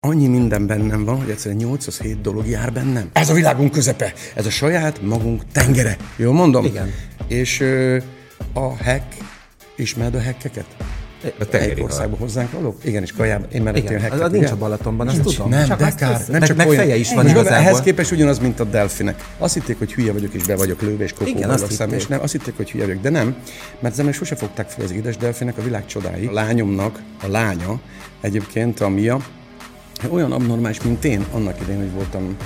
Annyi minden bennem van, hogy egyszerűen 8 az 7 dolog jár bennem. Ez a világunk közepe, ez a saját magunk tengere. Jól mondom? Igen. És ö, a hack, ismered a hackeket? A tengeri országba hozzánk valók? Igen, és kajában. Én mellettem Igen, hacket, az nincs a Balatonban, azt tudom. Nem, Csak de kár. Nem csak meg olyan. feje is van És igazából. Ehhez képest ugyanaz, mint a delfinek. Azt hitték, hogy hülye vagyok, és be vagyok lőve, és Igen, kokóval azt a szem, és nem, azt hitték, hogy hülye vagyok, de nem, mert az ember sose fogták fel az édes delfinek a világ csodái. A lányomnak, a lánya, egyébként a Mia, olyan abnormális, mint én, annak idején, hogy voltam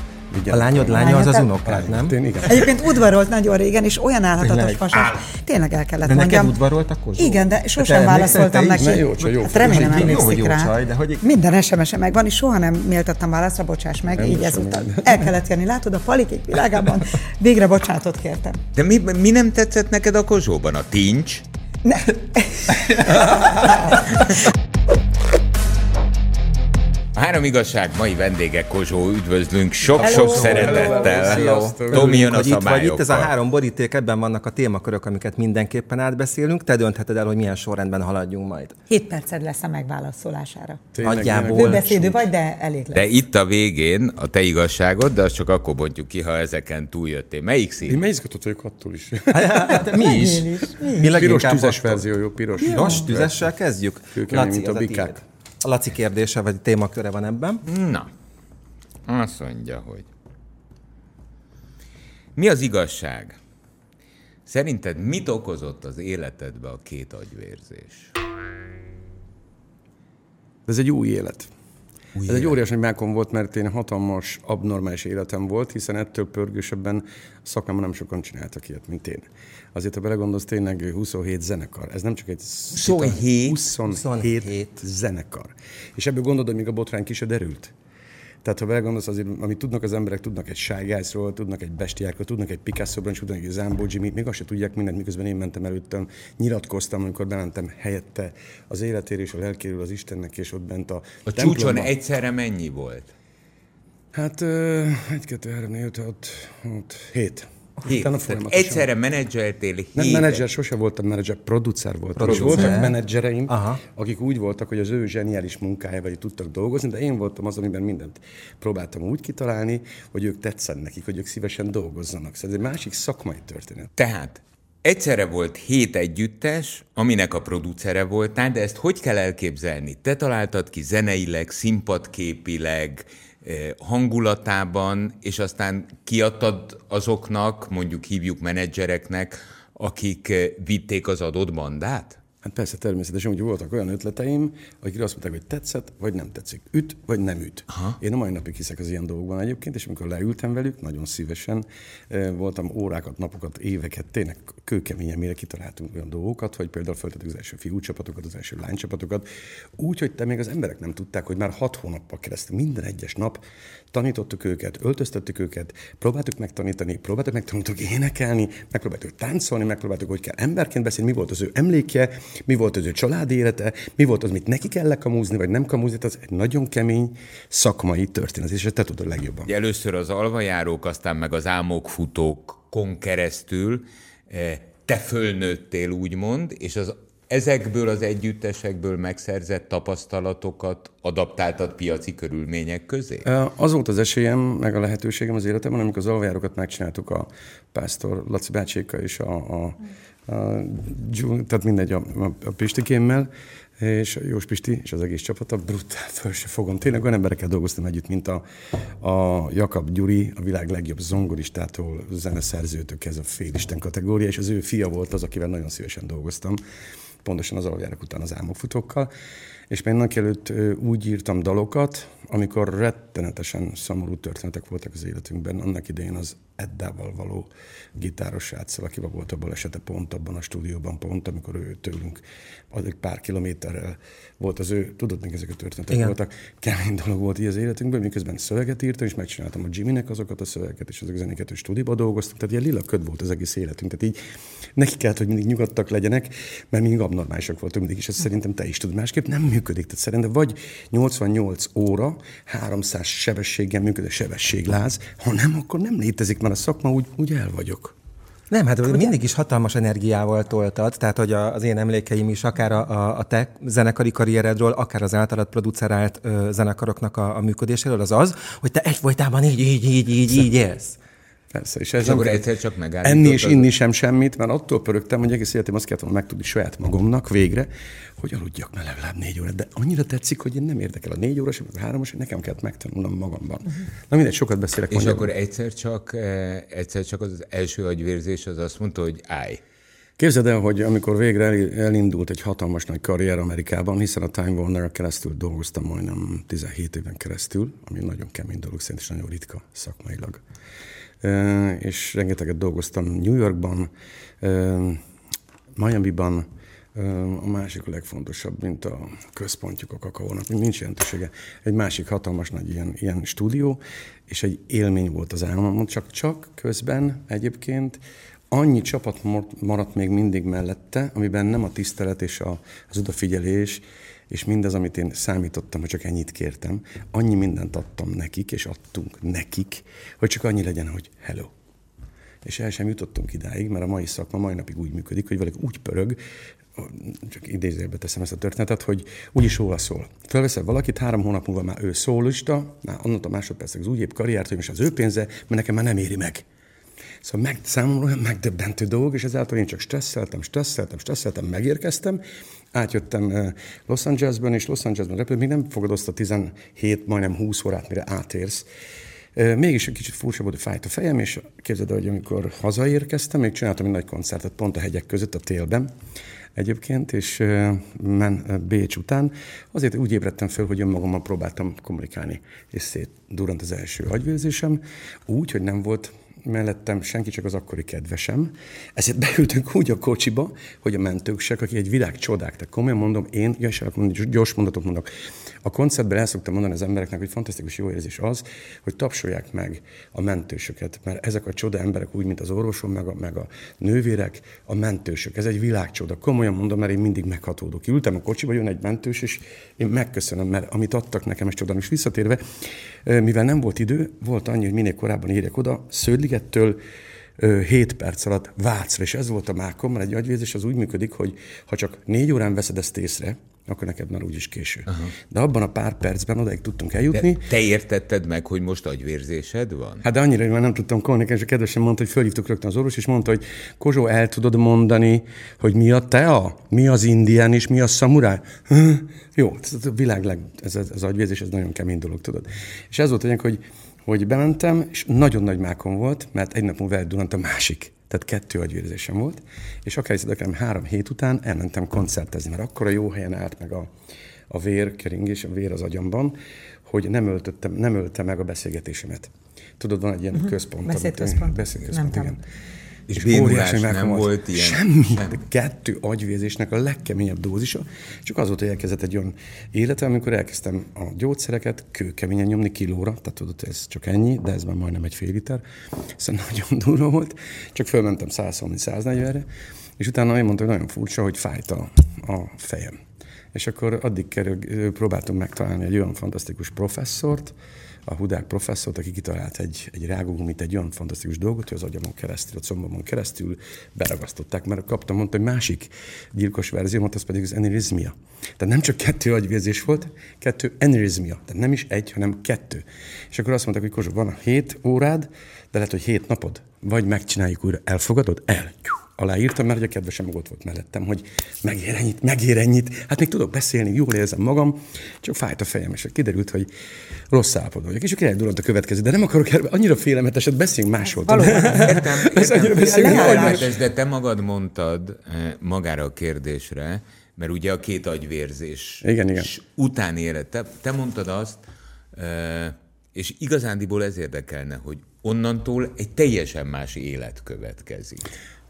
A lányod lánya az az Lányod- unokád, nem? Én, igen. Egyébként udvarolt nagyon régen, és olyan állhatatos fasas. Tényleg el kellett De neked mondjam. udvarolt a Kozsó? Igen, de sosem válaszoltam neki. Ne, jó csaj, jó Hát remélem emlékszik jó rá. csaj, de hogy- Minden SMS-e megvan, és soha nem méltattam válaszra, bocsáss meg, Nem így ezúttal. El kellett jönni, látod, a palikék világában végre bocsánatot kértem. De mi, mi nem tetszett neked a Kozsóban? A tincs? A három igazság mai vendége Kozsó, üdvözlünk sok-sok Hello. szeretettel. Tomi jön a itt vagy itt, ez a szabályokkal. három boríték, ebben vannak a témakörök, amiket mindenképpen átbeszélünk. Te döntheted el, hogy milyen sorrendben haladjunk majd. 7 perced lesz a megválaszolására. Nagyjából. Bőbeszédő vagy, de elég lesz. De itt a végén a te igazságod, de azt csak akkor bontjuk ki, ha ezeken túljöttél. Melyik Én szín? már izgatott vagyok attól is. Hát, mi is. Én is, mi. Mi Piros tüzes verzió, jó, piros. Piros tüzessel kezdjük? Kőkemény, mint az a bikák. A Laci kérdése, vagy témaköre van ebben. Na, azt mondja, hogy mi az igazság? Szerinted mit okozott az életedbe a két agyvérzés? Ez egy új élet. Új Ez egy óriási mákom volt, mert én hatalmas, abnormális életem volt, hiszen ettől pörgősebben a szakmában nem sokan csináltak ilyet, mint én. Azért, ha belegondolsz, tényleg 27 zenekar. Ez nem csak egy... 27? 27, 27 zenekar. És ebből gondolod, hogy még a botrány ki se derült. Tehát, ha belegondolsz, azért, amit tudnak az emberek, tudnak egy Ságászról, tudnak egy Bestiákról, tudnak egy Picasso-ról, és tudnak egy Zambó Jimmy, még azt se tudják mindent, miközben én mentem előttem, nyilatkoztam, amikor bementem helyette az életéről és a lelkéről az Istennek, és ott bent a A templomban. csúcson egyszerre mennyi volt? Hát, egy, kettő, három, négy, öt, hat, hat, hét. Hét. Tehát egyszerre menedzseltél Nem hét. menedzser, sose voltam menedzser, producer voltam. És Producer. voltak menedzsereim, Aha. akik úgy voltak, hogy az ő zseniális munkájával tudtak dolgozni, de én voltam az, amiben mindent próbáltam úgy kitalálni, hogy ők tetszen nekik, hogy ők szívesen dolgozzanak. Szóval ez egy másik szakmai történet. Tehát egyszerre volt hét együttes, aminek a producere voltál, de ezt hogy kell elképzelni? Te találtad ki zeneileg, színpadképileg, hangulatában, és aztán kiadtad azoknak, mondjuk hívjuk menedzsereknek, akik eh, vitték az adott bandát? Hát persze, természetesen, hogy voltak olyan ötleteim, akik azt mondták, hogy tetszett, vagy nem tetszik. Üt, vagy nem üt. Aha. Én a mai napig hiszek az ilyen dolgokban egyébként, és amikor leültem velük, nagyon szívesen eh, voltam órákat, napokat, éveket, tényleg kőkeményen, mire kitaláltunk olyan dolgokat, hogy például föltettük az első fiúcsapatokat, az első lánycsapatokat, úgy, hogy te még az emberek nem tudták, hogy már hat hónappal keresztül minden egyes nap tanítottuk őket, öltöztettük őket, próbáltuk megtanítani, próbáltuk megtanultuk énekelni, megpróbáltuk táncolni, megpróbáltuk, hogy kell emberként beszélni, mi volt az ő emlékje, mi volt az ő családi élete, mi volt az, mit neki kell kamúzni, vagy nem kamúzni, tehát ez egy nagyon kemény szakmai történet, és te tudod legjobban. Először az alvajárók, aztán meg az álmokfutókon keresztül eh, te fölnőttél, úgymond, és az ezekből az együttesekből megszerzett tapasztalatokat adaptáltad piaci körülmények közé? Az volt az esélyem, meg a lehetőségem az életemben, amikor az alvájárokat megcsináltuk a pásztor Laci bácsékkal és a, a, a Gyul- tehát mindegy, a, a, a Pistikémmel, és Jós Pisti és az egész csapata, brutál, föl se fogom. Tényleg olyan emberekkel dolgoztam együtt, mint a, a Jakab Gyuri, a világ legjobb zongoristától, zeneszerzőtől ez a félisten kategória, és az ő fia volt az, akivel nagyon szívesen dolgoztam, pontosan az alapjárak után az álmokfutókkal. És mindenki előtt úgy írtam dalokat, amikor rettenetesen szomorú történetek voltak az életünkben. Annak idején az Eddával való gitáros sráccal, akivel volt a balesete pont abban a stúdióban, pont amikor ő tőlünk addig pár kilométerrel volt az ő, tudod még ezek a történetek Igen. voltak, kemény dolog volt így az életünkben, miközben szöveget írtam, és megcsináltam a Jimmynek azokat a szövegeket, és azok zenéket, hogy stúdióban dolgoztunk, tehát ilyen lila köd volt az egész életünk, tehát így neki kellett, hogy mindig nyugodtak legyenek, mert mindig abnormálisak voltunk mindig, és ezt szerintem te is tudod, másképp nem működik, tehát szerintem vagy 88 óra, 300 sebességgel működő sebességláz, ha nem, akkor nem létezik, mert a szakma úgy, úgy el vagyok. Nem, hát Ugye? mindig is hatalmas energiával toltad, tehát hogy az én emlékeim is akár a, a te zenekari karrieredről, akár az általad producerált ö, zenekaroknak a, a működéséről, az az, hogy te egyfolytában így, így, így, így, így élsz. Persze, és ez és akkor egyszer csak megállított. Enni és inni sem semmit, mert attól pörögtem, hogy egész életem azt kellett volna megtudni saját magamnak végre, hogy aludjak már legalább négy órát. De annyira tetszik, hogy én nem érdekel a négy órás, vagy a háromos, hogy nekem kellett megtanulnom magamban. Na mindegy, sokat beszélek. És magyarul. akkor egyszer csak, eh, egyszer csak az első agyvérzés az azt mondta, hogy állj. Képzeld el, hogy amikor végre elindult egy hatalmas nagy karrier Amerikában, hiszen a Time Warner keresztül dolgoztam majdnem 17 éven keresztül, ami nagyon kemény dolog, szerintem is nagyon ritka szakmailag és rengeteget dolgoztam New Yorkban, Miami-ban, a másik legfontosabb, mint a központjuk a kakaónak, nincs jelentősége. Egy másik hatalmas nagy ilyen, ilyen stúdió, és egy élmény volt az álmom, csak csak közben egyébként annyi csapat maradt még mindig mellette, amiben nem a tisztelet és a, az odafigyelés, és mindez, amit én számítottam, hogy csak ennyit kértem, annyi mindent adtam nekik, és adtunk nekik, hogy csak annyi legyen, hogy hello. És el sem jutottunk idáig, mert a mai szakma mai napig úgy működik, hogy valaki úgy pörög, csak idézőjelbe teszem ezt a történetet, hogy úgyis róla szól. Felveszel valakit, három hónap múlva már ő szólista, már annak a másodpercek az úgy épp karriert, hogy most az ő pénze, mert nekem már nem éri meg. Szóval meg, számomra olyan megdöbbentő dolog, és ezáltal én csak stresszeltem, stresszeltem, stresszeltem, megérkeztem, átjöttem Los Angelesben, és Los Angelesben repülő, még nem fogad azt a 17, majdnem 20 órát, mire átérsz. Mégis egy kicsit furcsa volt, hogy fájt a fejem, és képzeld hogy amikor hazaérkeztem, még csináltam egy nagy koncertet pont a hegyek között, a télben, egyébként, és men Bécs után. Azért úgy ébredtem föl, hogy önmagammal próbáltam kommunikálni, és szétdurrant az első agyvérzésem, úgy, hogy nem volt mellettem senki, csak az akkori kedvesem. Ezért beültünk úgy a kocsiba, hogy a mentők se, aki egy világ csodák. Tehát komolyan mondom, én, ja, és gyors mondatot mondok. A koncertben el szoktam mondani az embereknek, hogy fantasztikus jó érzés az, hogy tapsolják meg a mentősöket, mert ezek a csoda emberek, úgy, mint az orvosom, meg a, meg a nővérek, a mentősök. Ez egy világcsoda. Komolyan mondom, mert én mindig meghatódok. Ültem a kocsiba, jön egy mentős, és én megköszönöm, mert amit adtak nekem, ez csoda. És visszatérve, mivel nem volt idő, volt annyi, hogy minél korábban írjak oda, Sződligettől 7 perc alatt Vácra, és ez volt a mákom, mert egy agyvérzés az úgy működik, hogy ha csak négy órán veszed ezt észre, akkor neked már úgyis késő. Aha. De abban a pár percben odaig tudtunk eljutni. De te értetted meg, hogy most agyvérzésed van? Hát de annyira, hogy már nem tudtam kommunikálni, és a kedvesem mondta, hogy fölhívtuk rögtön az orvos, és mondta, hogy Kozsó, el tudod mondani, hogy mi a tea, mi az indián, és mi a szamuráj? Jó, ez a világ leg, ez, ez, ez agyvérzés, ez nagyon kemény dolog, tudod. És ez volt hogy hogy bementem, és nagyon nagy mákom volt, mert egy nap múlva eldurant a másik. Tehát kettő agyvérzésem volt, és akár is három hét után elmentem koncertezni, mert akkor a jó helyen állt meg a, a vérkeringés, a vér az agyamban, hogy nem, öltöttem, nem ölte meg a beszélgetésemet. Tudod, van egy ilyen uh-huh. központ. Beszélközpont. Beszélközpont, igen. És bénulás nem volt ilyen? Semmi. Nem. Kettő agyvérzésnek a legkeményebb dózisa. Csak az volt, hogy elkezdett egy olyan élete, amikor elkezdtem a gyógyszereket kőkeményen nyomni kilóra, tehát tudod, ez csak ennyi, de ez már majdnem egy fél liter. Szóval nagyon durva volt. Csak fölmentem 130-140-re, és utána én mondta, hogy nagyon furcsa, hogy fájt a, a fejem. És akkor addig kerül, próbáltunk megtalálni egy olyan fantasztikus professzort, a Hudák professzort, aki kitalált egy, egy rágógumit, egy olyan fantasztikus dolgot, hogy az agyamon keresztül, a combomon keresztül beragasztották, mert kaptam, mondta, hogy másik gyilkos verzió, az pedig az enirizmia. Tehát nem csak kettő agyvérzés volt, kettő enirizmia. Tehát nem is egy, hanem kettő. És akkor azt mondták, hogy Kozsó, van a hét órád, de lehet, hogy hét napod, vagy megcsináljuk újra. Elfogadod? El aláírtam, mert a kedvesem ott volt mellettem, hogy megér ennyit, megér ennyit. Hát még tudok beszélni, jól érzem magam, csak fájt a fejem, és kiderült, hogy rossz állapotban vagyok. És akkor eldurant a következő, de nem akarok erről, annyira félelmeteset, beszéljünk máshol. Valóban, értem, értem, értem, de te magad mondtad eh, magára a kérdésre, mert ugye a két agyvérzés igen, igen. után élet. Te, te mondtad azt, eh, és igazándiból ez érdekelne, hogy onnantól egy teljesen más élet következik.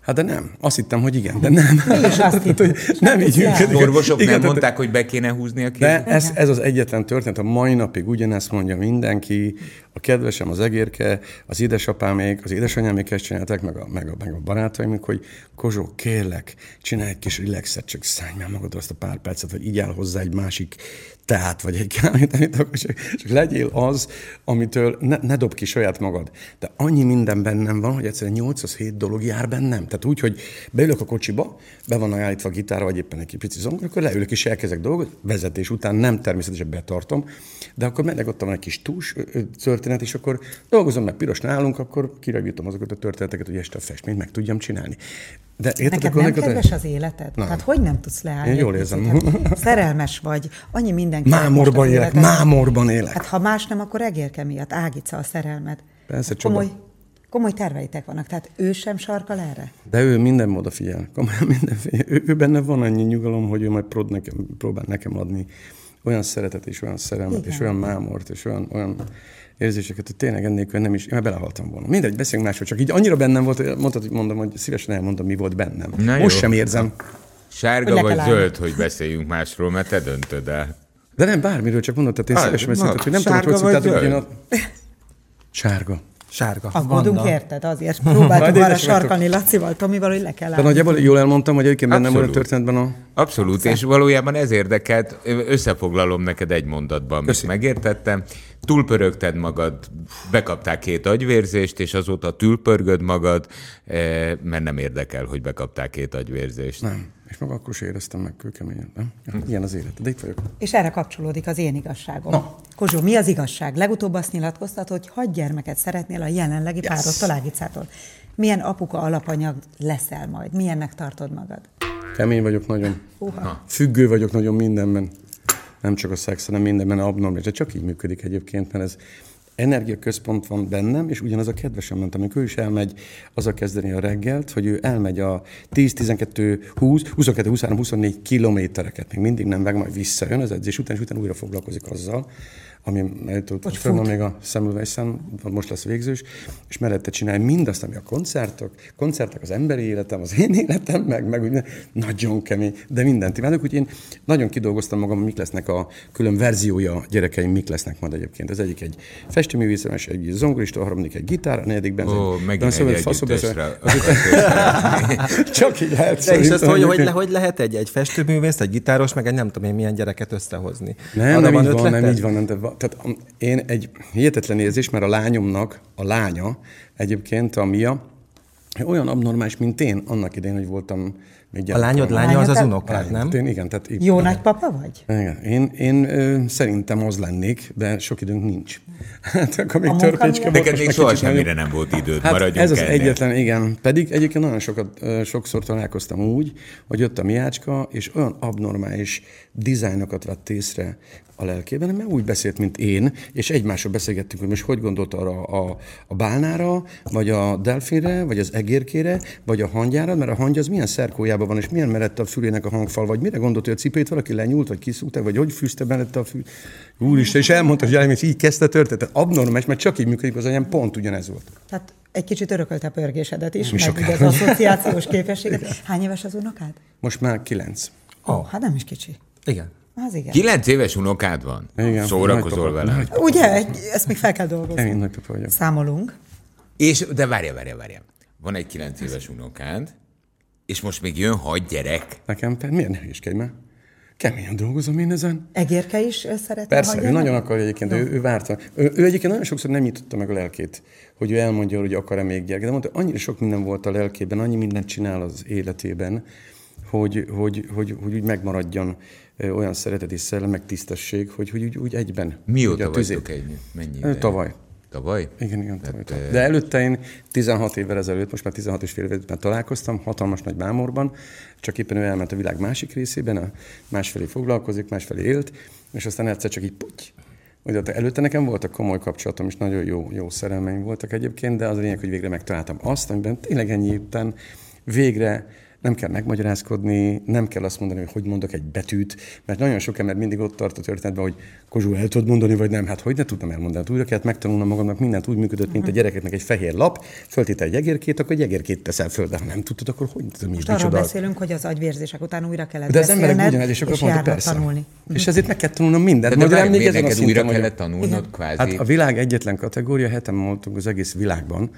Hát de nem. Azt hittem, hogy igen, de nem. Azt hittem, nem így működik. Orvosok igen, nem mondták, hogy be kéne húzni a kérdést? De ez, ez az egyetlen történet, a mai napig ugyanezt mondja mindenki, a kedvesem, az egérke, az édesapámék, az édesanyámék ezt csinálták, meg a, meg a, meg a barátaim, hogy Kozsó, kérlek, csinálj egy kis relaxet, csak szállj már magadra azt a pár percet, vagy így áll hozzá egy másik teát, vagy egy kámét, amit akkor csak, csak legyél az, amitől ne, ne dob ki saját magad. De annyi minden bennem van, hogy egyszerűen 807 dolog jár bennem. Tehát úgy, hogy beülök a kocsiba, be van állítva a gitára, vagy éppen egy pici zongor, akkor leülök és elkezdek dolgot, vezetés után nem természetesen betartom, de akkor megyek ott van egy kis tús történet, és akkor dolgozom meg piros nálunk, akkor kiravítom azokat a történeteket, hogy este a festményt meg tudjam csinálni. De érted, neked akkor nem neked kedves az életed? Na. Hát hogy nem tudsz leállni? Én jól érzem. Hát szerelmes vagy, annyi mindenki. Mámorban élek, mámorban élek. Hát ha más nem, akkor egérke miatt, Ágica a szerelmed. Persze, komoly, komoly terveitek vannak, tehát ő sem sarkal erre? De ő minden odafigyel, komolyan minden figyel. Ő, ő, benne van annyi nyugalom, hogy ő majd prod nekem, próbál nekem adni olyan szeretet és olyan szerelmet, Igen. és olyan mámort, és olyan, olyan érzéseket, hogy tényleg ennélkül nem is, én már belehaltam volna. Mindegy, beszéljünk máshogy, csak így annyira bennem volt, hogy mondtad, hogy mondom, hogy szívesen elmondom, mi volt bennem. Na Most jó. sem érzem. Sárga vagy zöld, hogy beszéljünk másról, mert te döntöd el. De nem, bármiről, csak mondod, tehát én hát, szívesen beszéltem, hogy nem tudom, hogy szóltál, hogy én a... Sárga. Sárga. Aggódunk érted, azért próbáltuk arra sarkalni Lacival, Tomival, hogy le kell állni. De nagyjából jól elmondtam, hogy egyébként bennem volt a történetben a... Abszolút, és valójában ez érdekelt, összefoglalom neked egy mondatban, amit megértettem. Túlpörögted magad, bekapták két agyvérzést, és azóta túlpörgöd magad, eh, mert nem érdekel, hogy bekapták két agyvérzést. Nem. És meg akkor sem éreztem meg kőkeményen, nem? Ilyen az élet, de itt vagyok. És erre kapcsolódik az én igazságom. Na. Kozsó, mi az igazság? Legutóbb azt nyilatkoztat, hogy hat gyermeket szeretnél a jelenlegi yes. párodtól, Ágicától. Milyen apuka alapanyag leszel majd? Milyennek tartod magad? Kemény vagyok nagyon. Uha. Függő vagyok nagyon mindenben. Nem csak a szex, hanem mindenben abnormális. De csak így működik egyébként, mert ez energiaközpont van bennem, és ugyanaz a kedvesem mondta, amikor ő is elmegy, az a kezdeni a reggelt, hogy ő elmegy a 10, 12, 20, 22, 23, 24 kilométereket, még mindig nem meg, majd visszajön az edzés után, és utána újra foglalkozik azzal, ami eljutott föl még a Semmelweisen, most lesz végzős, és mellette csinálj mindazt, ami a koncertok, koncertek az emberi életem, az én életem, meg, meg úgy, nagyon kemény, de mindent imádok, úgyhogy én nagyon kidolgoztam magam, mik lesznek a külön verziója a gyerekeim, mik lesznek majd egyébként. Az egyik egy festőművészes, egy zongorista, a harmadik egy gitár, a negyedikben Ó, megint egy együttesre. Csak így lehet. De és azt, hogy, hogy, le, hogy lehet egy, egy festőművész, egy gitáros, meg egy nem tudom én milyen gyereket összehozni? Nem, nem, így van, nem így van, nem, de tehát én egy hihetetlen érzés, mert a lányomnak, a lánya egyébként, a Mia, olyan abnormális, mint én annak idején, hogy voltam még A lányod lánya az az unokád, nem? Én, igen, tehát Jó igen. nagypapa vagy? Igen. Én, én ö, szerintem az lennék, de sok időnk nincs. Hát akkor még törpécske volt. Neked még soha semmire nem volt időd, hát maradjunk Ez az ennél. egyetlen, igen. Pedig egyébként nagyon sokat, sokszor találkoztam úgy, hogy jött a Miácska, és olyan abnormális dizájnokat vett észre a lelkében, mert úgy beszélt, mint én, és egymásról beszélgettünk, hogy most hogy gondolt arra a, a bálnára, vagy a delfinre, vagy az egérkére, vagy a hangyára, mert a hangya az milyen szerkójában van, és milyen merette a fülének a hangfal, vagy mire gondolt, hogy a cipőt valaki lenyúlt, vagy kiszúgta, vagy hogy fűzte mellette a fű. Úristen, és elmondta, hogy és így kezdte történet. Abnormális, mert csak így működik az anyám, pont ugyanez volt. Tehát egy kicsit örökölte a pörgésedet is, meg ugye az asszociációs képességet. Hány éves az unokád? Most már kilenc. Ó, oh, hát nem is kicsi. Igen. Az igen. Kilenc éves unokád van? Igen. Szórakozol vele? Ugye? Ezt még fel kell dolgozni. Én nagypapa vagyok. Számolunk. És, de várja, várja, várja. Van egy kilenc éves unokád, és most még jön hat gyerek. Nekem pedig miért ne is kell, Keményen dolgozom én ezen. Egérke is szeretne Persze, ő nagyon akarja egyébként, no. ő, ő várta. Ő, ő egyébként nagyon sokszor nem nyitotta meg a lelkét, hogy ő elmondja, hogy akar-e még gyereket. De mondta, annyira sok minden volt a lelkében, annyi mindent csinál az életében, hogy, hogy, hogy, hogy úgy megmaradjon olyan szeretet és szellem, meg tisztesség, hogy, hogy úgy, úgy egyben. Mióta vagytok egy? Mennyi ideje? Tavaly. Tavaly? Igen, igen, tavaly. Tehát, De előtte én 16 évvel ezelőtt, most már 16 és fél évvel találkoztam, hatalmas nagy mámorban, csak éppen ő elment a világ másik részében, a másfelé foglalkozik, másfelé élt, és aztán egyszer csak így puty. Ugye, előtte nekem voltak komoly kapcsolatom, és nagyon jó, jó szerelmeim voltak egyébként, de az a lényeg, hogy végre megtaláltam azt, amiben tényleg ennyi után végre nem kell megmagyarázkodni, nem kell azt mondani, hogy hogy mondok egy betűt, mert nagyon sok ember mindig ott tart a történetben, hogy Kozsó el tudod mondani, vagy nem. Hát hogy ne tudtam elmondani? Hát újra kellett megtanulnom magamnak, mindent úgy működött, mint a gyerekeknek egy fehér lap, föltétel egy egérkét, akkor egy egérkét teszel föl, de ha nem tudtad, akkor hogy tudom, mi Most arról micsoda. beszélünk, hogy az agyvérzések után újra kellett De az emberek ugyanez, és akkor és mondta, persze. tanulni. És ezért meg kell tanulnom mindent. De, de várj, még miért ezen a neked újra kellett tanulnod kvázi? Hát a világ egyetlen kategória, heten voltunk az egész világban,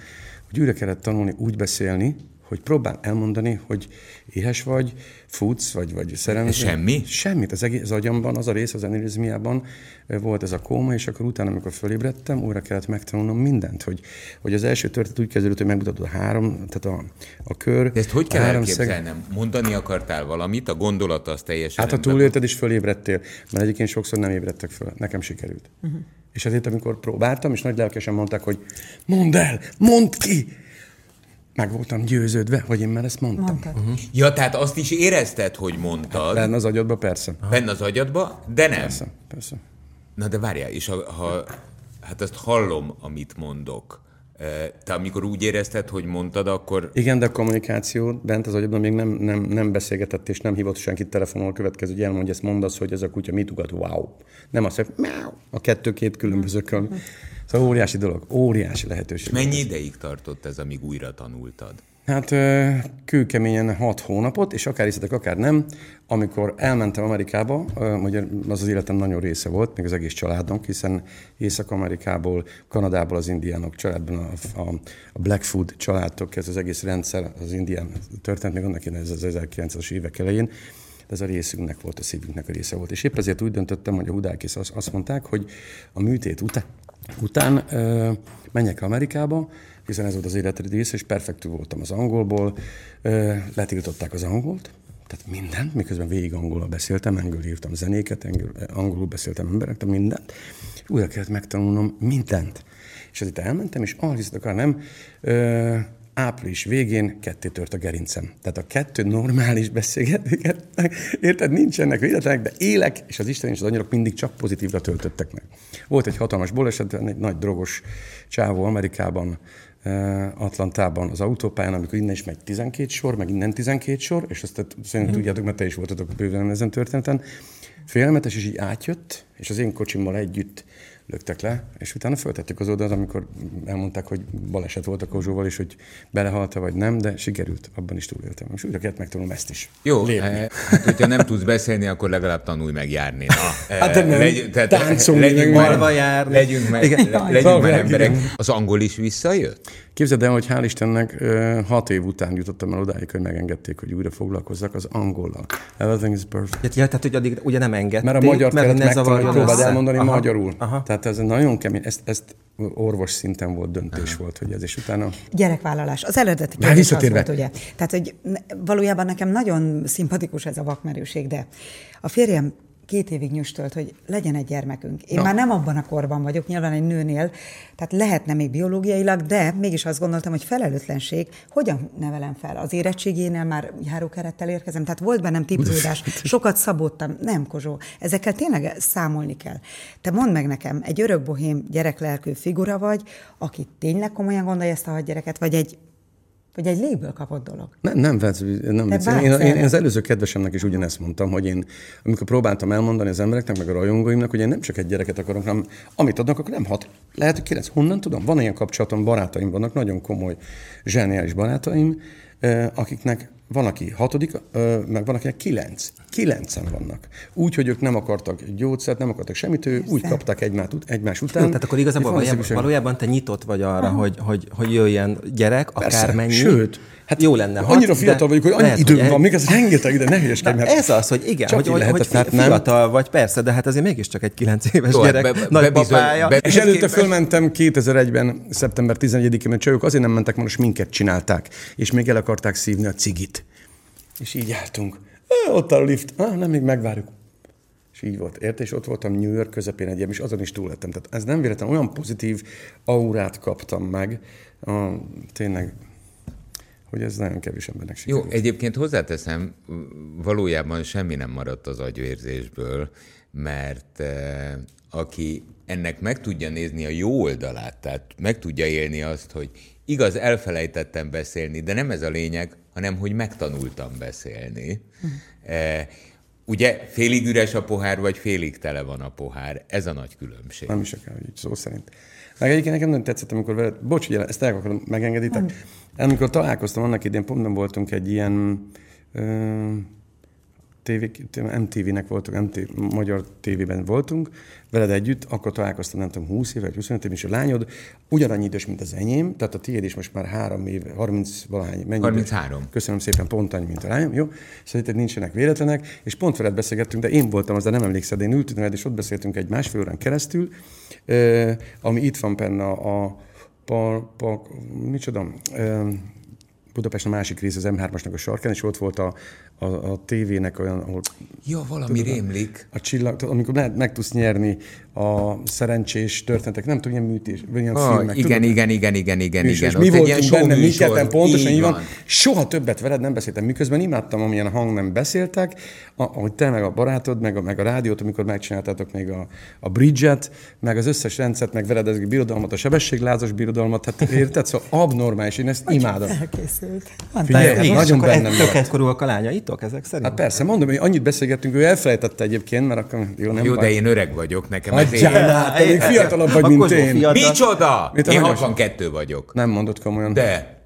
hogy újra kellett tanulni úgy beszélni, hogy próbál elmondani, hogy éhes vagy, futsz, vagy, vagy szerelmes. Semmi? Semmit. Az, egész, az agyamban, az a rész, az energizmiában volt ez a kóma, és akkor utána, amikor fölébredtem, újra kellett megtanulnom mindent, hogy, hogy az első történet úgy kezdődött, hogy megmutatod a három, tehát a, a kör. De ezt hogy kell elképzelnem? Mondani akartál valamit, a gondolat az teljesen Hát ha túlélted és fölébredtél, mert egyébként sokszor nem ébredtek föl, nekem sikerült. Uh-huh. És ezért, amikor próbáltam, és nagy lelkesen mondták, hogy mondd el, mondd ki, meg voltam győződve, hogy én már ezt mondtam. Mondtad. Uh-huh. Ja, tehát azt is érezted, hogy mondtad, Lenne az agyadba, persze. benne az agyadba, de nem. Persze, persze. Na de várjál, és ha, ha hát azt hallom, amit mondok. Te amikor úgy érezted, hogy mondtad, akkor... Igen, de a kommunikáció bent az agyadban még nem, nem, nem beszélgetett, és nem hívott senkit telefonon a következő, hogy elmondja, ezt mondasz, hogy ez a kutya mit ugat, wow. Nem azt, hogy miau, a kettő két különböző. Szóval óriási dolog, óriási lehetőség. Mennyi ideig tartott ez, amíg újra tanultad? Hát kőkeményen hat hónapot, és akár hiszetek, akár nem, amikor elmentem Amerikába, magyar, az az életem nagyon része volt, még az egész családnak, hiszen Észak-Amerikából, Kanadából, az indiánok családban, a, a, a Blackfoot családtól ez az egész rendszer, az indián történt, még annak ez az 1900-as évek elején, ez a részünknek volt, a szívünknek a része volt. És épp ezért úgy döntöttem, hogy a hudákész azt, mondták, hogy a műtét után, után menjek Amerikába, hiszen ez volt az életed része, és perfektül voltam az angolból. Letiltották az angolt, tehát mindent, miközben végig angolul beszéltem, angolul írtam zenéket, angol, angolul beszéltem emberekkel, mindent. Újra kellett megtanulnom mindent. És azért elmentem, és akar nem, április végén ketté tört a gerincem. Tehát a kettő normális beszélgetőket, érted, nincsenek véletlenek, de élek, és az Isten és az angyalok mindig csak pozitívra töltöttek meg. Volt egy hatalmas baleset, egy nagy drogos csávó Amerikában, Atlantában az autópályán, amikor innen is megy 12 sor, meg innen 12 sor, és azt szerintem tudjátok, mert te is voltatok bőven ezen történeten, félelmetes, és így átjött, és az én kocsimmal együtt löktek le, és utána föltettük az oldalt, amikor elmondták, hogy baleset volt a Kozsóval, és hogy belehalta vagy nem, de sikerült, abban is túléltem. És újra kellett megtanulnom ezt is. Jó, Lépni. hát, hogyha nem tudsz beszélni, akkor legalább tanulj meg járni. Na, hát de nem, legy, tehát táncolni, legyünk meg már, járni. Legyünk meg, Igen. legyünk már Igen. emberek. Az angol is visszajött? Képzeld el, hogy hál' Istennek hat év után jutottam el odáig, hogy megengedték, hogy újra foglalkozzak az angollal. Everything is perfect. Ja, tehát, hogy addig ugye nem engedték. Mert a magyar kellett ne zavarjon próbáld elmondani Aha. magyarul. Aha. Tehát ez nagyon kemény, ezt, ezt orvos szinten volt döntés volt, hogy ez, és utána... Gyerekvállalás. Az eredeti Már kérdés az visszatérve. volt, ugye. Tehát, hogy valójában nekem nagyon szimpatikus ez a vakmerőség, de a férjem két évig nyüstölt, hogy legyen egy gyermekünk. Én Na. már nem abban a korban vagyok, nyilván egy nőnél, tehát lehetne még biológiailag, de mégis azt gondoltam, hogy felelőtlenség, hogyan nevelem fel? Az érettségénél már járókerettel érkezem, tehát volt bennem tipródás, sokat szabottam. Nem, Kozsó, ezekkel tényleg számolni kell. Te mondd meg nekem, egy örök bohém gyereklelkű figura vagy, aki tényleg komolyan gondolja ezt a hadgyereket, vagy egy, vagy egy légből kapott dolog? Nem, nem, nem vicc. Én, én, én, az előző kedvesemnek is ugyanezt mondtam, hogy én, amikor próbáltam elmondani az embereknek, meg a rajongóimnak, hogy én nem csak egy gyereket akarok, hanem amit adnak, akkor nem hat. Lehet, hogy kilenc. Honnan tudom? Van ilyen kapcsolatom, barátaim vannak, nagyon komoly, zseniális barátaim, eh, akiknek van, aki hatodik, meg van, akinek kilenc. Kilencen vannak. Úgy, hogy ők nem akartak gyógyszert, nem akartak semmit, ő úgy kapták egymás, egymás után. Jó, tehát akkor igazából valójában, valójában te nyitott vagy arra, hogy, hogy, hogy jöjjen gyerek, Persze, akármennyi. Sőt, hát jó lenne. hat, Annyira fiatal vagyok, hogy annyi lehet, időm hogy van, még ez rengeteg ide, ne hülyeskedj, mert ez az, hogy igen, csak hogy, hogy, lehetett, hogy tehát fi- nem. fiatal vagy, persze, de hát azért mégiscsak egy kilenc éves Jó, hát gyerek, be- bebizony- be- És előtte képest- fölmentem 2001-ben, szeptember 11-én, mert csajok azért nem mentek, mert a sminket csinálták, és még el akarták szívni a cigit. És így álltunk. Ah, ott a lift. Ah, nem, még megvárjuk. És így volt, érte? És ott voltam New York közepén egy és azon is túl lettem. Tehát ez nem véletlen, olyan pozitív aurát kaptam meg, a, tényleg, hogy ez nagyon kevés embernek Jó, sikerült. egyébként hozzáteszem, valójában semmi nem maradt az agyvérzésből, mert eh, aki ennek meg tudja nézni a jó oldalát, tehát meg tudja élni azt, hogy igaz, elfelejtettem beszélni, de nem ez a lényeg, hanem hogy megtanultam beszélni. E, ugye félig üres a pohár, vagy félig tele van a pohár. Ez a nagy különbség. Nem is akár, így szó szerint. Meg egyébként nekem nem tetszett, amikor veled, bocs, ugye ezt el akarom, megengeditek. Amikor találkoztam annak idén, pont nem voltunk egy ilyen ö, TV, MTV-nek voltunk, MTV, magyar tévében voltunk, veled együtt, akkor találkoztam, nem tudom, 20 éve, vagy 25 év, és a lányod ugyanannyi idős, mint az enyém, tehát a tiéd is most már három év, 30 valahány, mennyi 33. Idős? Köszönöm szépen, pont annyi, mint a lányom, jó? Szerinted nincsenek véletlenek, és pont veled beszélgettünk, de én voltam az, de nem emlékszed, én ültünk veled, és ott beszéltünk egy másfél órán keresztül, ami itt van benne a, a pa, pa, micsoda, Budapest a másik rész az M3-asnak a sarkán, és ott volt a, a, a tévének olyan, ahol... Ja, valami tudod, rémlik. A csillag, amikor meg, meg tudsz nyerni a szerencsés történetek, nem tudom, ilyen műtés, vagy ilyen oh, filmek. Igen, tudod, igen, igen, igen, igen, műsor, igen. Mi voltunk benne, mi ketten pontosan így van. van. Soha többet veled nem beszéltem, miközben imádtam, amilyen hang nem beszéltek, ahogy te meg a barátod, meg a, meg a rádiót, amikor megcsináltátok még a, a bridget, meg az összes rendszert, meg veled ez a birodalmat, a sebességlázas birodalmat, hát érted? Szóval abnormális, én ezt imádom. Elkészült. Figyelj, nagyon bennem maradt. a lányaitok ezek szerint? Hát persze, mondom, hogy annyit beszélgettünk, ő elfelejtette egyébként, mert akkor jó, nem Jó, de én öreg vagyok, nekem ez én... még fiatalabb vagy, mint én. Fiatal. Micsoda? Én 62 vagyok. Nem mondod komolyan. De.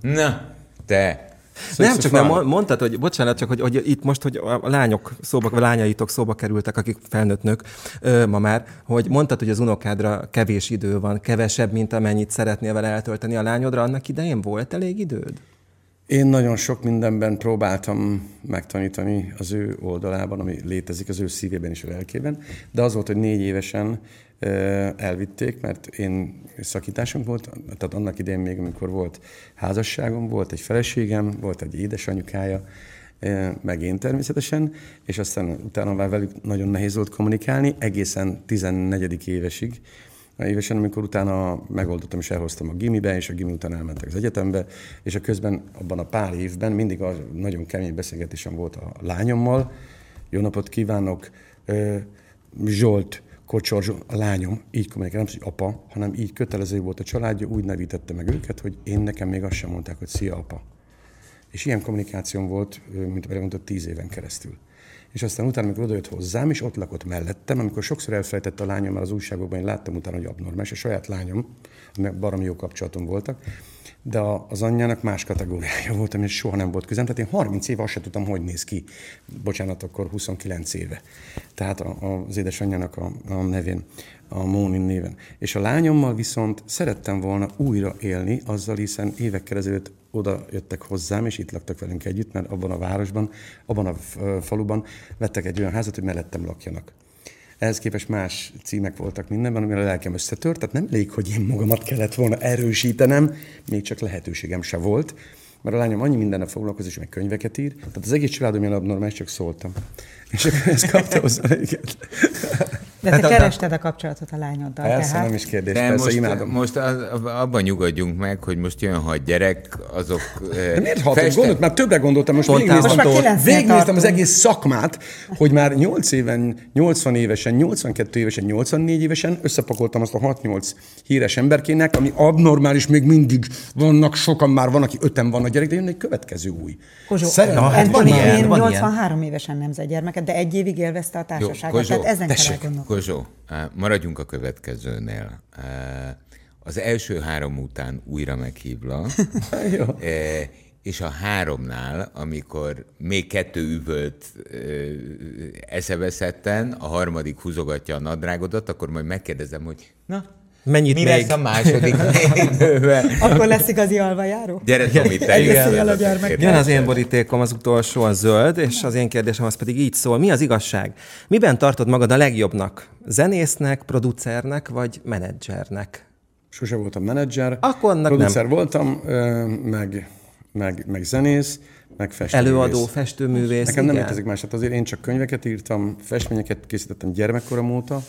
Na, te. Szóval nem, csak nem mondtad, hogy bocsánat, csak hogy, hogy itt most, hogy a lányok szóba, vagy lányaitok szóba kerültek, akik felnőtt nők ö, ma már, hogy mondtad, hogy az unokádra kevés idő van, kevesebb, mint amennyit szeretnél vele eltölteni a lányodra, annak idején volt elég időd? Én nagyon sok mindenben próbáltam megtanítani az ő oldalában, ami létezik az ő szívében és a lelkében, de az volt, hogy négy évesen elvitték, mert én szakításunk volt, tehát annak idején még, amikor volt házasságom, volt egy feleségem, volt egy édesanyukája, meg én természetesen, és aztán utána már velük nagyon nehéz volt kommunikálni, egészen 14. évesig, évesen, amikor utána megoldottam és elhoztam a gimibe, és a gimi után elmentek az egyetembe, és a közben abban a pár évben mindig a nagyon kemény beszélgetésem volt a lányommal. Jó napot kívánok, Zsolt, Kocsor, a lányom, így kommunikál, nem hogy apa, hanem így kötelező volt a családja, úgy nevítette meg őket, hogy én nekem még azt sem mondták, hogy szia apa. És ilyen kommunikációm volt, mint mondott, tíz éven keresztül és aztán utána, amikor odajött hozzám, és ott lakott mellettem, amikor sokszor elfelejtette a lányom, mert az újságokban én láttam utána, hogy abnormális, a saját lányom, mert baromi jó kapcsolatom voltak, de az anyjának más kategóriája volt, ami soha nem volt közem. Tehát én 30 éve azt sem tudtam, hogy néz ki. Bocsánat, akkor 29 éve. Tehát a, a, az édesanyjának a, a nevén, a Mónin néven. És a lányommal viszont szerettem volna újra élni azzal, hiszen évekkel ezelőtt oda jöttek hozzám, és itt laktak velünk együtt, mert abban a városban, abban a faluban vettek egy olyan házat, hogy mellettem lakjanak. Ehhez képest más címek voltak mindenben, amire a lelkem összetört, tehát nem elég, hogy én magamat kellett volna erősítenem, még csak lehetőségem se volt, mert a lányom annyi mindennel foglalkozik, és meg könyveket ír, tehát az egész családom ilyen abnormális, csak szóltam. És akkor ezt kapta hozzá, De te hát, kerested a kapcsolatot a lányoddal. Persze, tehát. nem is kérdés, De persze, most, imádom. Most abban nyugodjunk meg, hogy most jön hat gyerek, azok De miért hat? Feste... Gondolt, már többre gondoltam, most végignéztem, végignéztem az egész szakmát, hogy már 8 éven, 80 évesen, 82 évesen, 84 évesen összepakoltam azt a 6-8 híres emberkének, ami abnormális, még mindig vannak sokan, már van, aki öten van a gyerek, de jön egy következő új. Kozsó, Szerintem, hát van ilyen, én 83 ilyen. évesen nemzett gyermeket, de egy évig élvezte a társaságot, tehát ezen kell Kozsó, maradjunk a következőnél. Az első három után újra meghívlak, és a háromnál, amikor még kettő üvölt eszeveszetten, a harmadik húzogatja a nadrágodat, akkor majd megkérdezem, hogy na, Mennyit Mi még? lesz a második Akkor lesz igazi alvajáró? Gyere, Tomi, te Jön az én borítékom, az utolsó a zöld, és az én kérdésem az pedig így szól. Mi az igazság? Miben tartod magad a legjobbnak? Zenésznek, producernek, vagy menedzsernek? Sose voltam menedzser. Akkor annak Producer nem. voltam, meg, meg, meg zenész, meg festőművész. Előadó, festőművész, Nekem igen. nem létezik más. Hát azért én csak könyveket írtam, festményeket készítettem gyermekkorom óta,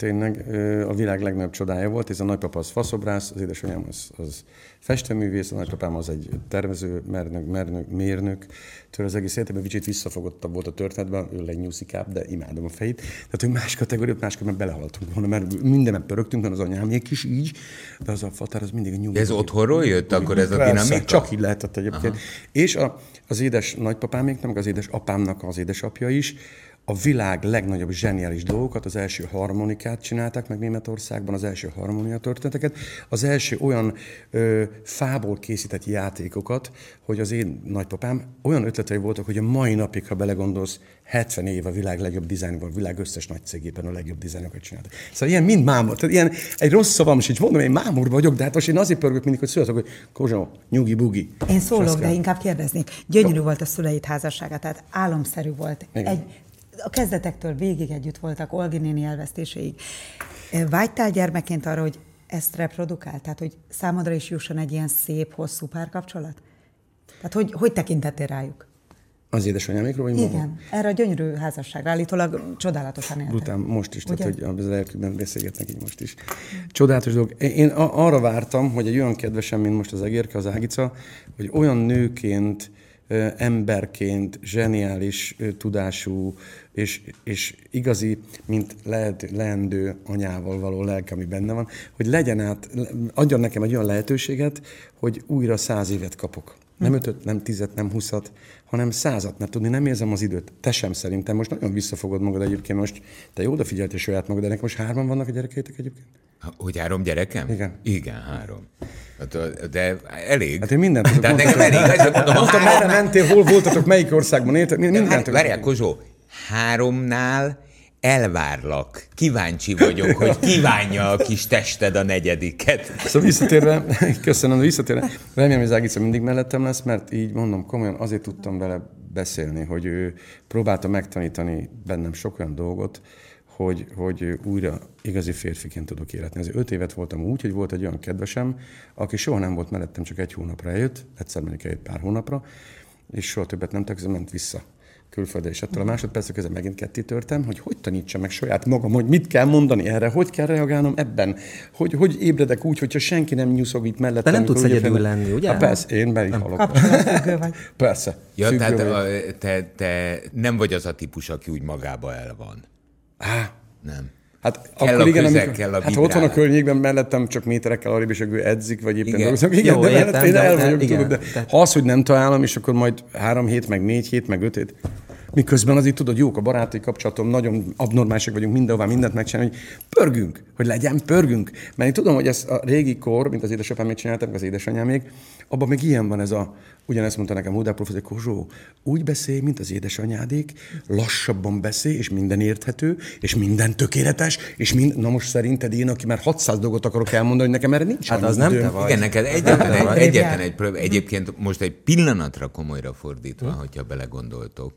tényleg a világ legnagyobb csodája volt, ez a nagypapa az faszobrász, az édesanyám az, az festőművész, a nagypapám az egy tervező, mernök, mernök, mérnök, tőle az egész életében kicsit visszafogottabb volt a történetben, ő lenyúszikább, de imádom a fejét. Tehát, hogy más kategóriát, máskor belehaltunk volna, mert mindenben pörögtünk, mert az anyámék is így, de az a fatár az mindig a nyugodt. Ez otthonról jött akkor ez a dinamika? Csak így lehetett egyébként. Aha. És a, az édes nagypapámék, meg az édes apámnak az édesapja is, a világ legnagyobb zseniális dolgokat, az első harmonikát csinálták meg Németországban, az első harmonia történeteket, az első olyan ö, fából készített játékokat, hogy az én nagypapám olyan ötletei voltak, hogy a mai napig, ha belegondolsz, 70 év a világ legjobb dizájnból, a világ összes nagy cégében a legjobb dizájnokat csináltak. Szóval ilyen mind mámor. Tehát ilyen, egy rossz szavam sincs, mondom, én mámor vagyok, de hát most én azért pörgök mindig, hogy születek, hogy Kozsó, nyugi, bugi. Én szólok, de inkább kérdeznék. Gyönyörű Jó. volt a szüleit házassága, tehát álomszerű volt. Igen. Egy a kezdetektől végig együtt voltak, Olgi néni elvesztéséig. Vágytál gyermekként arra, hogy ezt reprodukál? Tehát, hogy számodra is jusson egy ilyen szép, hosszú párkapcsolat? Tehát, hogy, hogy tekintettél rájuk? Az édesanyámékról, vagy Igen, magam? erre a gyönyörű házasságra állítólag csodálatosan éltek. Után most is, Ugye? tehát hogy az lelkükben beszélgetnek így most is. Csodálatos dolog. Én arra vártam, hogy egy olyan kedvesem, mint most az Egérke, az Ágica, hogy olyan nőként, emberként, zseniális tudású, és, és igazi, mint lehet, leendő anyával való lelke, ami benne van, hogy legyen át, adjon nekem egy olyan lehetőséget, hogy újra száz évet kapok. Nem ötöt, nem tizet, nem huszat, hanem százat, mert tudni nem érzem az időt. Te sem szerintem. Most nagyon visszafogod magad egyébként. Most te jó odafigyeltél saját magad, de most hárman vannak a gyerekeitek egyébként? Hogy három gyerekem? Igen. Igen, három. Hát, de elég. Hát én mindent tudok. De nekem elég. Mondtam, mondtam merre mentél, hol voltatok, melyik országban éltek, mindent tudok. Várjál, Kozsó, háromnál elvárlak. Kíváncsi vagyok, hogy kívánja a kis tested a negyediket. Szóval visszatérve, köszönöm, visszatérve, remélem, hogy Zágica mindig mellettem lesz, mert így mondom, komolyan azért tudtam vele beszélni, hogy ő próbálta megtanítani bennem sok olyan dolgot, hogy, hogy újra igazi férfiként tudok életni. Ez öt évet voltam úgy, hogy volt egy olyan kedvesem, aki soha nem volt mellettem, csak egy hónapra eljött, egyszer mondjuk egy pár hónapra, és soha többet nem tekzem, ment vissza külföldre, és attól a másodpercek közben megint ketté törtem, hogy hogy tanítsam meg saját magam, hogy mit kell mondani erre, hogy kell reagálnom ebben, hogy, hogy ébredek úgy, hogyha senki nem nyuszog itt mellettem. De nem tudsz egyedül fel... lenni, ugye? Hát persze, én be halok. vagy. Persze. Ja, tehát te, te nem vagy az a típus, aki úgy magába el van. Á, nem. Hát kell akkor a igen, amikor, kell a hát ott van a környékben mellettem, csak méterekkel arrébb, és ő edzik, vagy éppen dolgozik. Igen, Jó, de értem, én el vagyok, igen, tudod, de ha az, hogy nem találom, és akkor majd három hét, meg négy hét, meg öt hét, Miközben azért tudod, jók a baráti kapcsolatom, nagyon abnormálisak vagyunk mindenhová, mindent megcsinálni, hogy pörgünk, hogy legyen, pörgünk. Mert én tudom, hogy ez a régi kor, mint az édesapám még csináltam, az édesanyámék, abban még ilyen van ez a, ugyanezt mondta nekem Hudá professzor Kozsó, úgy beszélj, mint az édesanyádék, lassabban beszélj, és minden érthető, és minden tökéletes, és mind, na most szerinted én, aki már 600 dolgot akarok elmondani, hogy nekem erre nincs Hát az nem te vagy. Igen, neked egyetlen, egy, egyetlen egy, egyébként most egy pillanatra komolyra fordítva, hm? hogyha belegondoltok,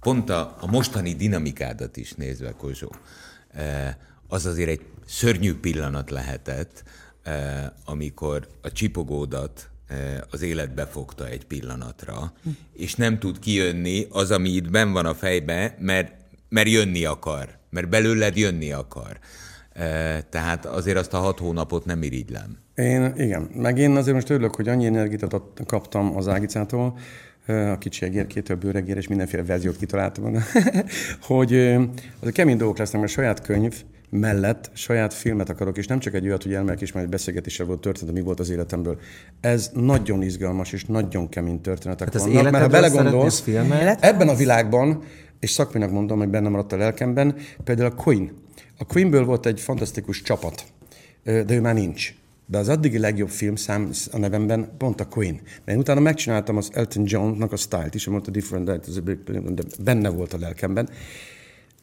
pont a, a mostani dinamikádat is nézve, Kozsó, eh, az azért egy szörnyű pillanat lehetett, eh, amikor a csipogódat az élet befogta egy pillanatra, és nem tud kijönni az, ami itt ben van a fejbe, mert, mert jönni akar, mert belőled jönni akar. Tehát azért azt a hat hónapot nem irigylem. Én, igen. Meg én azért most örülök, hogy annyi energiát kaptam az Ágicától, a kicsi egérkétől, bőregér, és mindenféle verziót kitaláltam, hogy az a kemény dolgok lesznek, mert saját könyv mellett saját filmet akarok, és nem csak egy olyat, hogy elmegyek is, mert egy beszélgetéssel volt történet, mi volt az életemből. Ez nagyon izgalmas és nagyon kemény történetek hát vannak, mert ha belegondolsz, ebben a világban, és szakminak mondom, hogy bennem maradt a lelkemben, például a Queen. A Queenből volt egy fantasztikus csapat, de ő már nincs. De az addigi legjobb filmszám a nevemben pont a Queen. Mert én utána megcsináltam az Elton John-nak a style-t is, mondta Different de benne volt a lelkemben.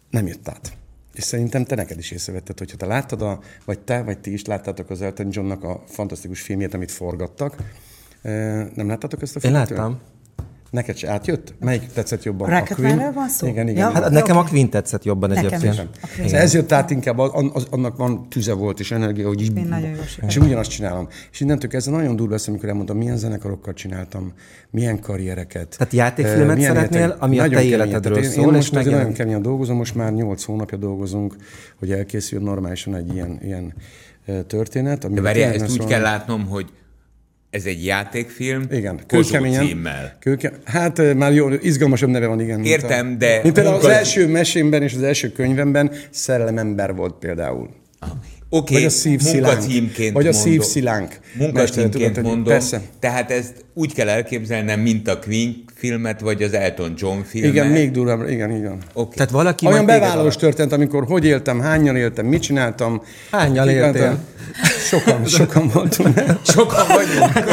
Nem jött át. És szerintem te neked is észrevetted, hogyha te láttad, a, vagy te, vagy ti is láttátok az Elton Johnnak a fantasztikus filmjét, amit forgattak. Nem láttátok ezt a filmet? Én láttam. Neked se átjött? Melyik tetszett jobban? A Rocketmanről van szó? Igen, igen. Ja. Hát nekem a Queen tetszett jobban Nekem egyébként. is. Igen. A Ez, jött át inkább, az, annak van tüze volt és energia, hogy így, Én nagyon sikerült. és ugyanazt csinálom. És innentől kezdve nagyon durva lesz, amikor elmondtam, milyen zenekarokkal csináltam, milyen karriereket. Tehát játékfilmet milyen szeretnél, életek- ami a nagyon te életedről én, szól, én és most azért nagyon megjelenik. keményen dolgozom, most már 8 hónapja dolgozunk, hogy elkészül normálisan egy ilyen, ilyen történet. Ami De várjál, ezt úgy kell látnom, hogy ez egy játékfilm, igen, kőkeményen. címmel. Kőke, hát már jó, izgalmasabb neve van, igen. mint Értem, a, de Mint például az munka- első mesémben és az első könyvemben szerelemember volt például. Oké, Vagy a szívszilánk. munkacímként Vagy a mondom. szívszilánk. Munkacímként mondom. persze. Tehát ezt úgy kell elképzelnem, mint a Queen filmet, vagy az Elton John filmet. Igen, még durvább, igen, igen. Oké. Tehát valaki Olyan bevállalós történt, amikor hogy éltem, hányan éltem, mit csináltam. Hányan éltél? Sokan, sokan voltunk. Sokan vagyunk.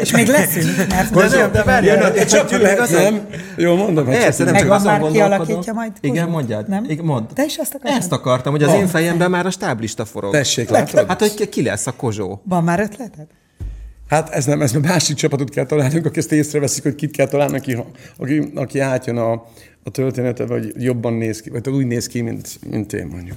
És még leszünk, mert De nem, de várjál, Jön, de csak lehet, igazad? nem? Jó, mondom. Persze, nem csak azon gondolkodom. kialakítja majd Igen, mondjad. Nem? Igen, mondd. Te is azt akartad? Ezt akartam, hogy az én fejemben már a stáblista forog. Tessék, látod? Hát, hogy ki- ki lesz a kozsó. Van már ötleted? Hát ez nem, ez a másik csapatot kell találnunk, aki ezt észreveszik, hogy kit kell találni, aki, aki, aki átjön a, a története, vagy jobban néz ki, vagy úgy néz ki, mint, mint én mondjuk.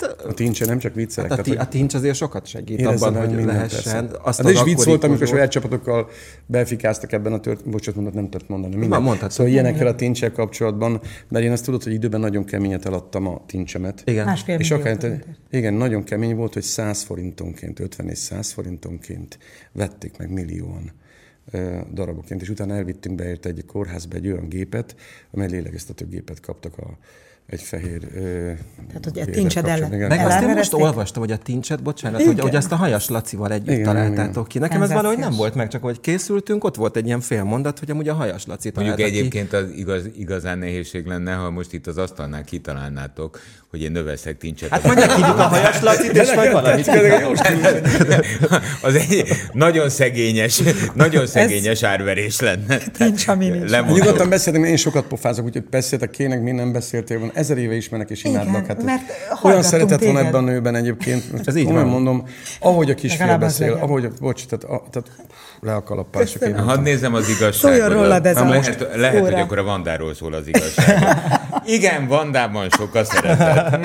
Hát a, tincse nem csak viccelek. hát a, tehát, a tincs azért sokat segít abban, hogy lehessen. persze. Azt hát az is vicc volt, amikor saját csapatokkal befikáztak ebben a tört, bocsánat, mondat, nem tört mondani. Minden. Ma mondhatod. Szóval ilyenekkel a tincsel kapcsolatban, mert én azt tudod, hogy időben nagyon keményet eladtam a tincsemet. Igen. Másfél És akár, igen, nagyon kemény volt, hogy 100 forintonként, 50 és 100 forintonként vették meg millióan ö, daraboként, és utána elvittünk be érte egy kórházba egy olyan gépet, amely lélegeztető gépet kaptak a, egy fehér... Ö, Tehát, hogy a tincsed. Igen. Meg azt én most olvastam, hogy a tincset, bocsánat, hogy, Igen. hogy azt a Hajas Lacival együtt Igen, találtátok igen. ki. Nekem ez valahogy nem volt meg, csak hogy készültünk, ott volt egy ilyen fél mondat, hogy amúgy a Hajas Laci Mondjuk ki. egyébként az igaz, igazán nehézség lenne, ha most itt az asztalnál kitalálnátok, hogy én növeszek tincset. Hát mondják, hívjuk a Hajas Lacit, és majd valamit. az egy nagyon szegényes, nagyon szegényes árverés lenne. Nincs, ami nincs. Nyugodtan beszéltem, én sokat pofázok, úgyhogy beszéltek kének, mi nem beszéltél volna. Ezer éve ismernek és imádnak. Hát Igen, mert olyan szeretett van ebben a nőben egyébként. Most Ez így van. mondom, ahogy a kisfiú beszél, ahogy, a, bocs, tehát, a, tehát le a kalappal, csak én Hadd nézzem az igazságot. Szóljon rólad ez a lehet, lehet, hogy akkor a Vandáról szól az igazság. Igen, Vandában sok a szeretet.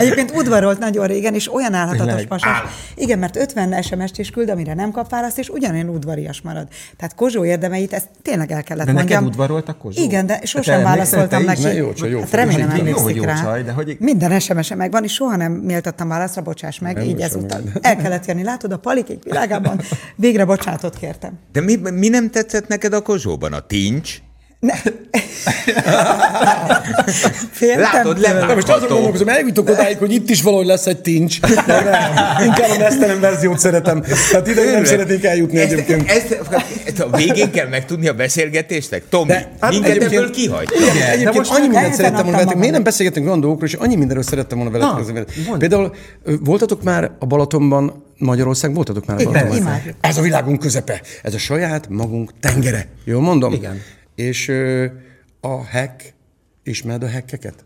Egyébként udvarolt nagyon régen, és olyan állhatatos pasas. Igen, mert 50 SMS-t is küld, amire nem kap választ, és ugyanolyan udvarias marad. Tehát Kozsó érdemeit, ezt tényleg el kellett De neked mondjam. udvarolt a Kozsó? Igen, de Te sosem válaszoltam neki. Ne, jó csaj, jó hát remélem emlékszik jó rá. csaj, de hogy- Minden SMS-e megvan, és soha nem méltattam válaszra, bocsáss meg, Nem, így ezúttal. El kellett jönni, látod, a palikék világában végre bocsánatot kértem. De mi, mi nem tetszett neked a Kozsóban? A tincs? Féltem Látod, De most azon gondolkozom, eljutok odáig, hogy itt is valahogy lesz egy tincs. De nem, inkább a mesztelen verziót szeretem. Tehát ide nem szeretnék eljutni ezt, egyébként. ezt, ezt a végén kell megtudni a beszélgetésnek? Tomi, De- hát minket ebből kihagy. Igen, egyébként most annyi mindent szerettem volna veletek. Miért nem beszélgetünk olyan dolgokról, és annyi mindenről szerettem volna veletek. Na. Például voltatok már a Balatonban, Magyarország, voltatok már a Balatonban? Ez a világunk közepe. Ez a saját magunk tengere. Jól mondom? Igen. És a hack, ismered a hackeket?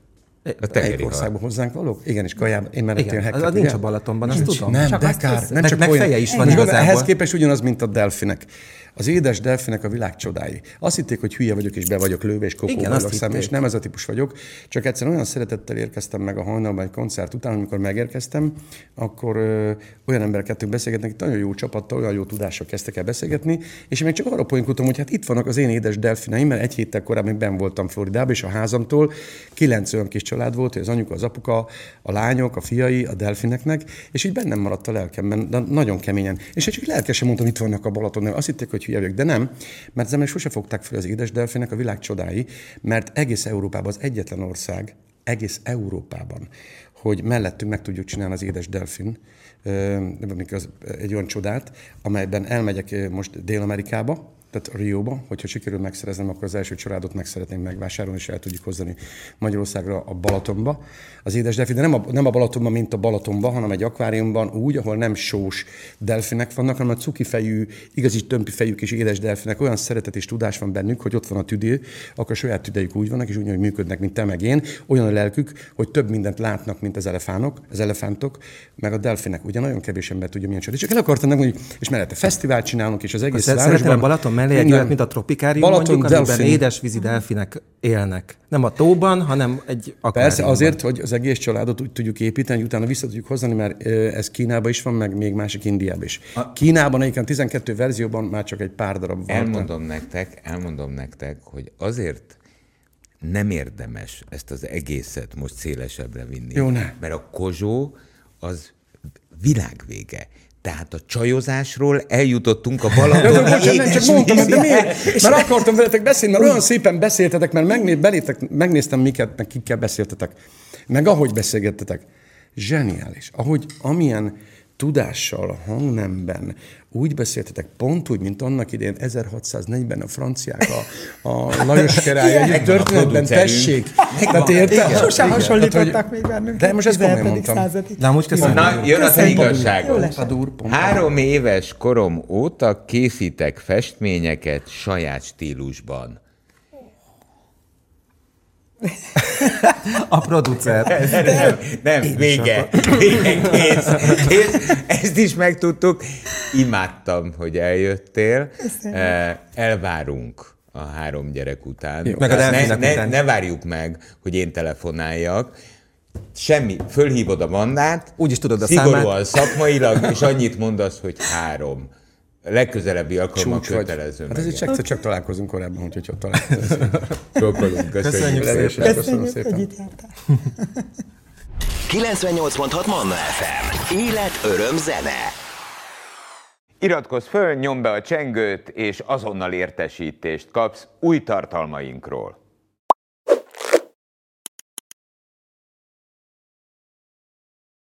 A tengeri országban hozzánk valók? Igen, és kajában. Én mellettél Igen, hacket, az nincs a Balatonban, azt tudom. Nem, Csak de kár. Nem csak meg olyan. feje is van És igazából. Ehhez képest ugyanaz, mint a delfinek. Az édes delfinek a világ csodái. Azt hitték, hogy hülye vagyok, és be vagyok lőve, és Igen, kokó azt vagyok szem, és nem ez a típus vagyok. Csak egyszerűen olyan szeretettel érkeztem meg a hajnalban egy koncert után, amikor megérkeztem, akkor ö, olyan emberek kettőnk beszélgetnek, itt nagyon jó csapattal, olyan jó tudással kezdtek el beszélgetni, és én még csak arra poénkodtam, hogy hát itt vannak az én édes delfineim, mert egy héttel korábban ben voltam Floridában, és a házamtól kilenc olyan kis család volt, hogy az anyuka, az apuka, a lányok, a fiai, a delfineknek, és így bennem maradt a lelkemben, de nagyon keményen. És csak lelkesen mondtam, itt vannak a Balatonon, azt hitték, hogy hülye de nem, mert emberek sose fogták fel az édes delfinek a világ csodái, mert egész Európában az egyetlen ország, egész Európában, hogy mellettünk meg tudjuk csinálni az édes delfin, egy olyan csodát, amelyben elmegyek most Dél-Amerikába, tehát Rióba, hogyha sikerül megszereznem, akkor az első családot meg szeretném megvásárolni, és el tudjuk hozni Magyarországra a Balatonba. Az édes delfin, de nem a, nem a Balatonban, mint a Balatonban, hanem egy akváriumban úgy, ahol nem sós delfinek vannak, hanem a cuki fejű, igazi tömpi fejű kis édes delfinek, olyan szeretet és tudás van bennük, hogy ott van a tüdő, akkor a saját tüdejük úgy vannak, és úgy, hogy működnek, mint te meg én. Olyan a lelkük, hogy több mindent látnak, mint az elefánok, az elefántok, meg a delfinek. Ugye nagyon kevés ember tudja, milyen csodát. Csak el akartam megmondani, és mellette fesztivált csinálunk, és az egész városban... Balaton mellé egy olyat, mint a tropikárium Balaton mondjuk, amiben delfin. édesvízi delfinek élnek. Nem a tóban, hanem egy akváriumban. Persze, azért, hogy az egész családot úgy tudjuk építeni, hogy utána vissza tudjuk hozni, mert ez Kínában is van, meg még másik Indiában is. Kínában egyébként 12 verzióban már csak egy pár darab van. Elmondom nektek, elmondom nektek, hogy azért nem érdemes ezt az egészet most szélesebbre vinni. Jó, ne. Mert a kozsó az világvége. Tehát a csajozásról eljutottunk a Balaton bocsánat, nem, csak mondtam, de miért? Mert akartam veletek beszélni, mert olyan szépen beszéltetek, mert megné, belétek, megnéztem, miket, meg kikkel beszéltetek. Meg ahogy beszélgettetek. Zseniális. Ahogy amilyen tudással, hangnemben úgy beszéltetek, pont úgy, mint annak idején 1640 a franciák a, a Lajos király a történetben, tessék. Tehát érted? Sosem hasonlítottak még bennünket. De most ezt komolyan 17. mondtam. De amúgy köszönöm. Na, jön a te Köszönöm. Jól igazságod. esett. Padur, pont. Három éves korom óta készítek festményeket saját stílusban. A producer. Nem, nem vége. Vége, kész, kész. Ezt is megtudtuk. Imádtam, hogy eljöttél. Eh, Elvárunk a három gyerek után. Meg Tehát delfinek ne, ne, után. ne várjuk meg, hogy én telefonáljak. Semmi, fölhívod a mandát, Úgy is tudod a szigorúan szakmailag, és annyit mondasz, hogy három. Legközelebbi alkalommal kötelező Hát ezért csak, csak találkozunk korábban, úgyhogy ott találkozunk. Köszönjük. Köszönjük szépen. szépen. Köszönöm Köszönjük, szépen. hogy itt jártál. 98.6 Manna FM. Élet, öröm, zene. Iratkozz föl, nyomd be a csengőt, és azonnal értesítést kapsz új tartalmainkról.